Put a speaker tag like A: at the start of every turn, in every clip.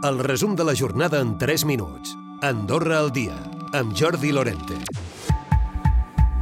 A: El resum de la jornada en 3 minuts. Andorra al dia, amb Jordi Lorente.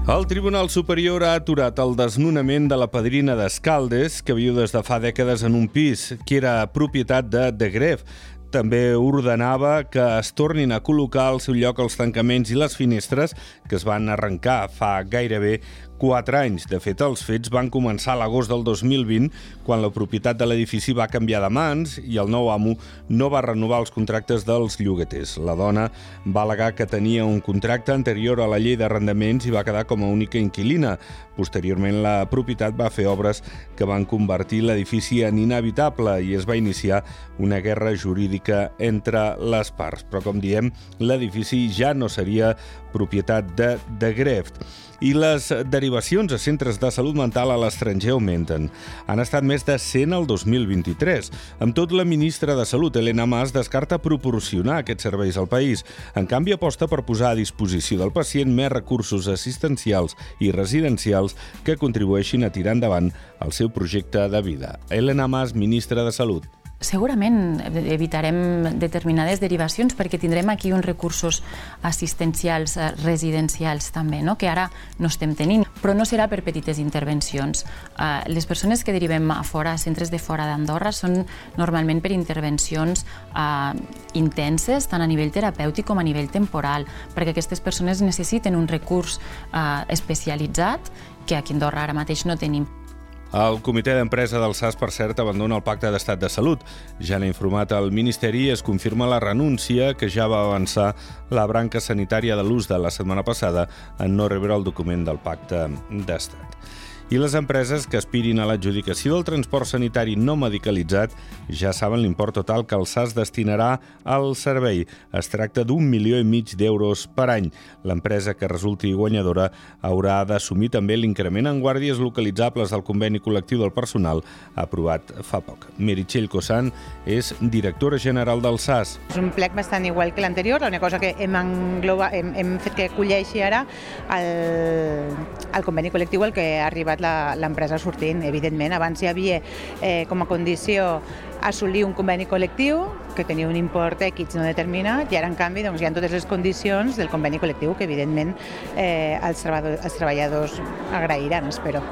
B: El Tribunal Superior ha aturat el desnonament de la padrina d'Escaldes, que viu des de fa dècades en un pis, que era propietat de De Gref. També ordenava que es tornin a col·locar al seu lloc els tancaments i les finestres que es van arrencar fa gairebé 4 anys. De fet, els fets van començar a l'agost del 2020, quan la propietat de l'edifici va canviar de mans i el nou amo no va renovar els contractes dels llogueters. La dona va alegar que tenia un contracte anterior a la llei d'arrendaments i va quedar com a única inquilina. Posteriorment, la propietat va fer obres que van convertir l'edifici en inhabitable i es va iniciar una guerra jurídica entre les parts. Però, com diem, l'edifici ja no seria propietat de, de Greft i les derivacions a centres de salut mental a l'estranger augmenten. Han estat més de 100 al 2023. Amb tot, la ministra de Salut, Helena Mas, descarta proporcionar aquests serveis al país. En canvi, aposta per posar a disposició del pacient més recursos assistencials i residencials que contribueixin a tirar endavant el seu projecte de vida. Helena Mas, ministra de Salut.
C: Segurament evitarem determinades derivacions perquè tindrem aquí uns recursos assistencials eh, residencials també, no? que ara no estem tenint, però no serà per petites intervencions. Uh, les persones que derivem a fora, a centres de fora d'Andorra, són normalment per intervencions uh, intenses, tant a nivell terapèutic com a nivell temporal, perquè aquestes persones necessiten un recurs uh, especialitzat que aquí a Andorra ara mateix no tenim.
B: El comitè d'empresa del SAS, per cert, abandona el pacte d'estat de salut. Ja n'ha informat el Ministeri i es confirma la renúncia que ja va avançar la branca sanitària de l'ús de la setmana passada en no rebre el document del pacte d'estat i les empreses que aspirin a l'adjudicació del transport sanitari no medicalitzat ja saben l'import total que el SAS destinarà al servei. Es tracta d'un milió i mig d'euros per any. L'empresa que resulti guanyadora haurà d'assumir també l'increment en guàrdies localitzables del conveni col·lectiu del personal aprovat fa poc. Meritxell Cosan és directora general del SAS.
D: És un plec bastant igual que l'anterior, una cosa que hem, engloba, hem, hem fet que colleixi ara el, el conveni col·lectiu al que ha arribat l'empresa sortint. Evidentment, abans hi havia eh, com a condició assolir un conveni col·lectiu que tenia un import X no determinat i ara, en canvi, doncs, hi ha totes les condicions del conveni col·lectiu que, evidentment, eh, els, treballadors, els treballadors agrairan, espero.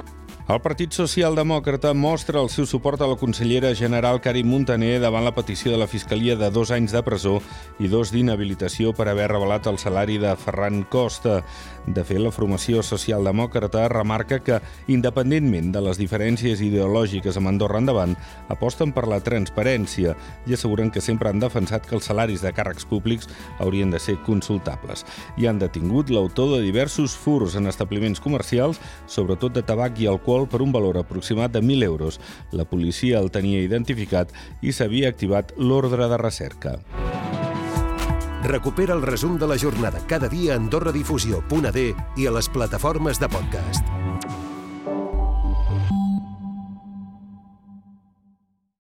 B: El Partit Socialdemòcrata mostra el seu suport a la consellera general Karim Montaner davant la petició de la Fiscalia de dos anys de presó i dos d'inhabilitació per haver revelat el salari de Ferran Costa. De fet, la formació socialdemòcrata remarca que, independentment de les diferències ideològiques amb Andorra endavant, aposten per la transparència i asseguren que sempre han defensat que els salaris de càrrecs públics haurien de ser consultables. I han detingut l'autor de diversos furs en establiments comercials, sobretot de tabac i alcohol, per un valor aproximat de 1.000 euros. La policia el tenia identificat i s'havia activat l'ordre de recerca.
A: Recupera el resum de la jornada cada dia a AndorraDifusió.d i a les plataformes de podcast.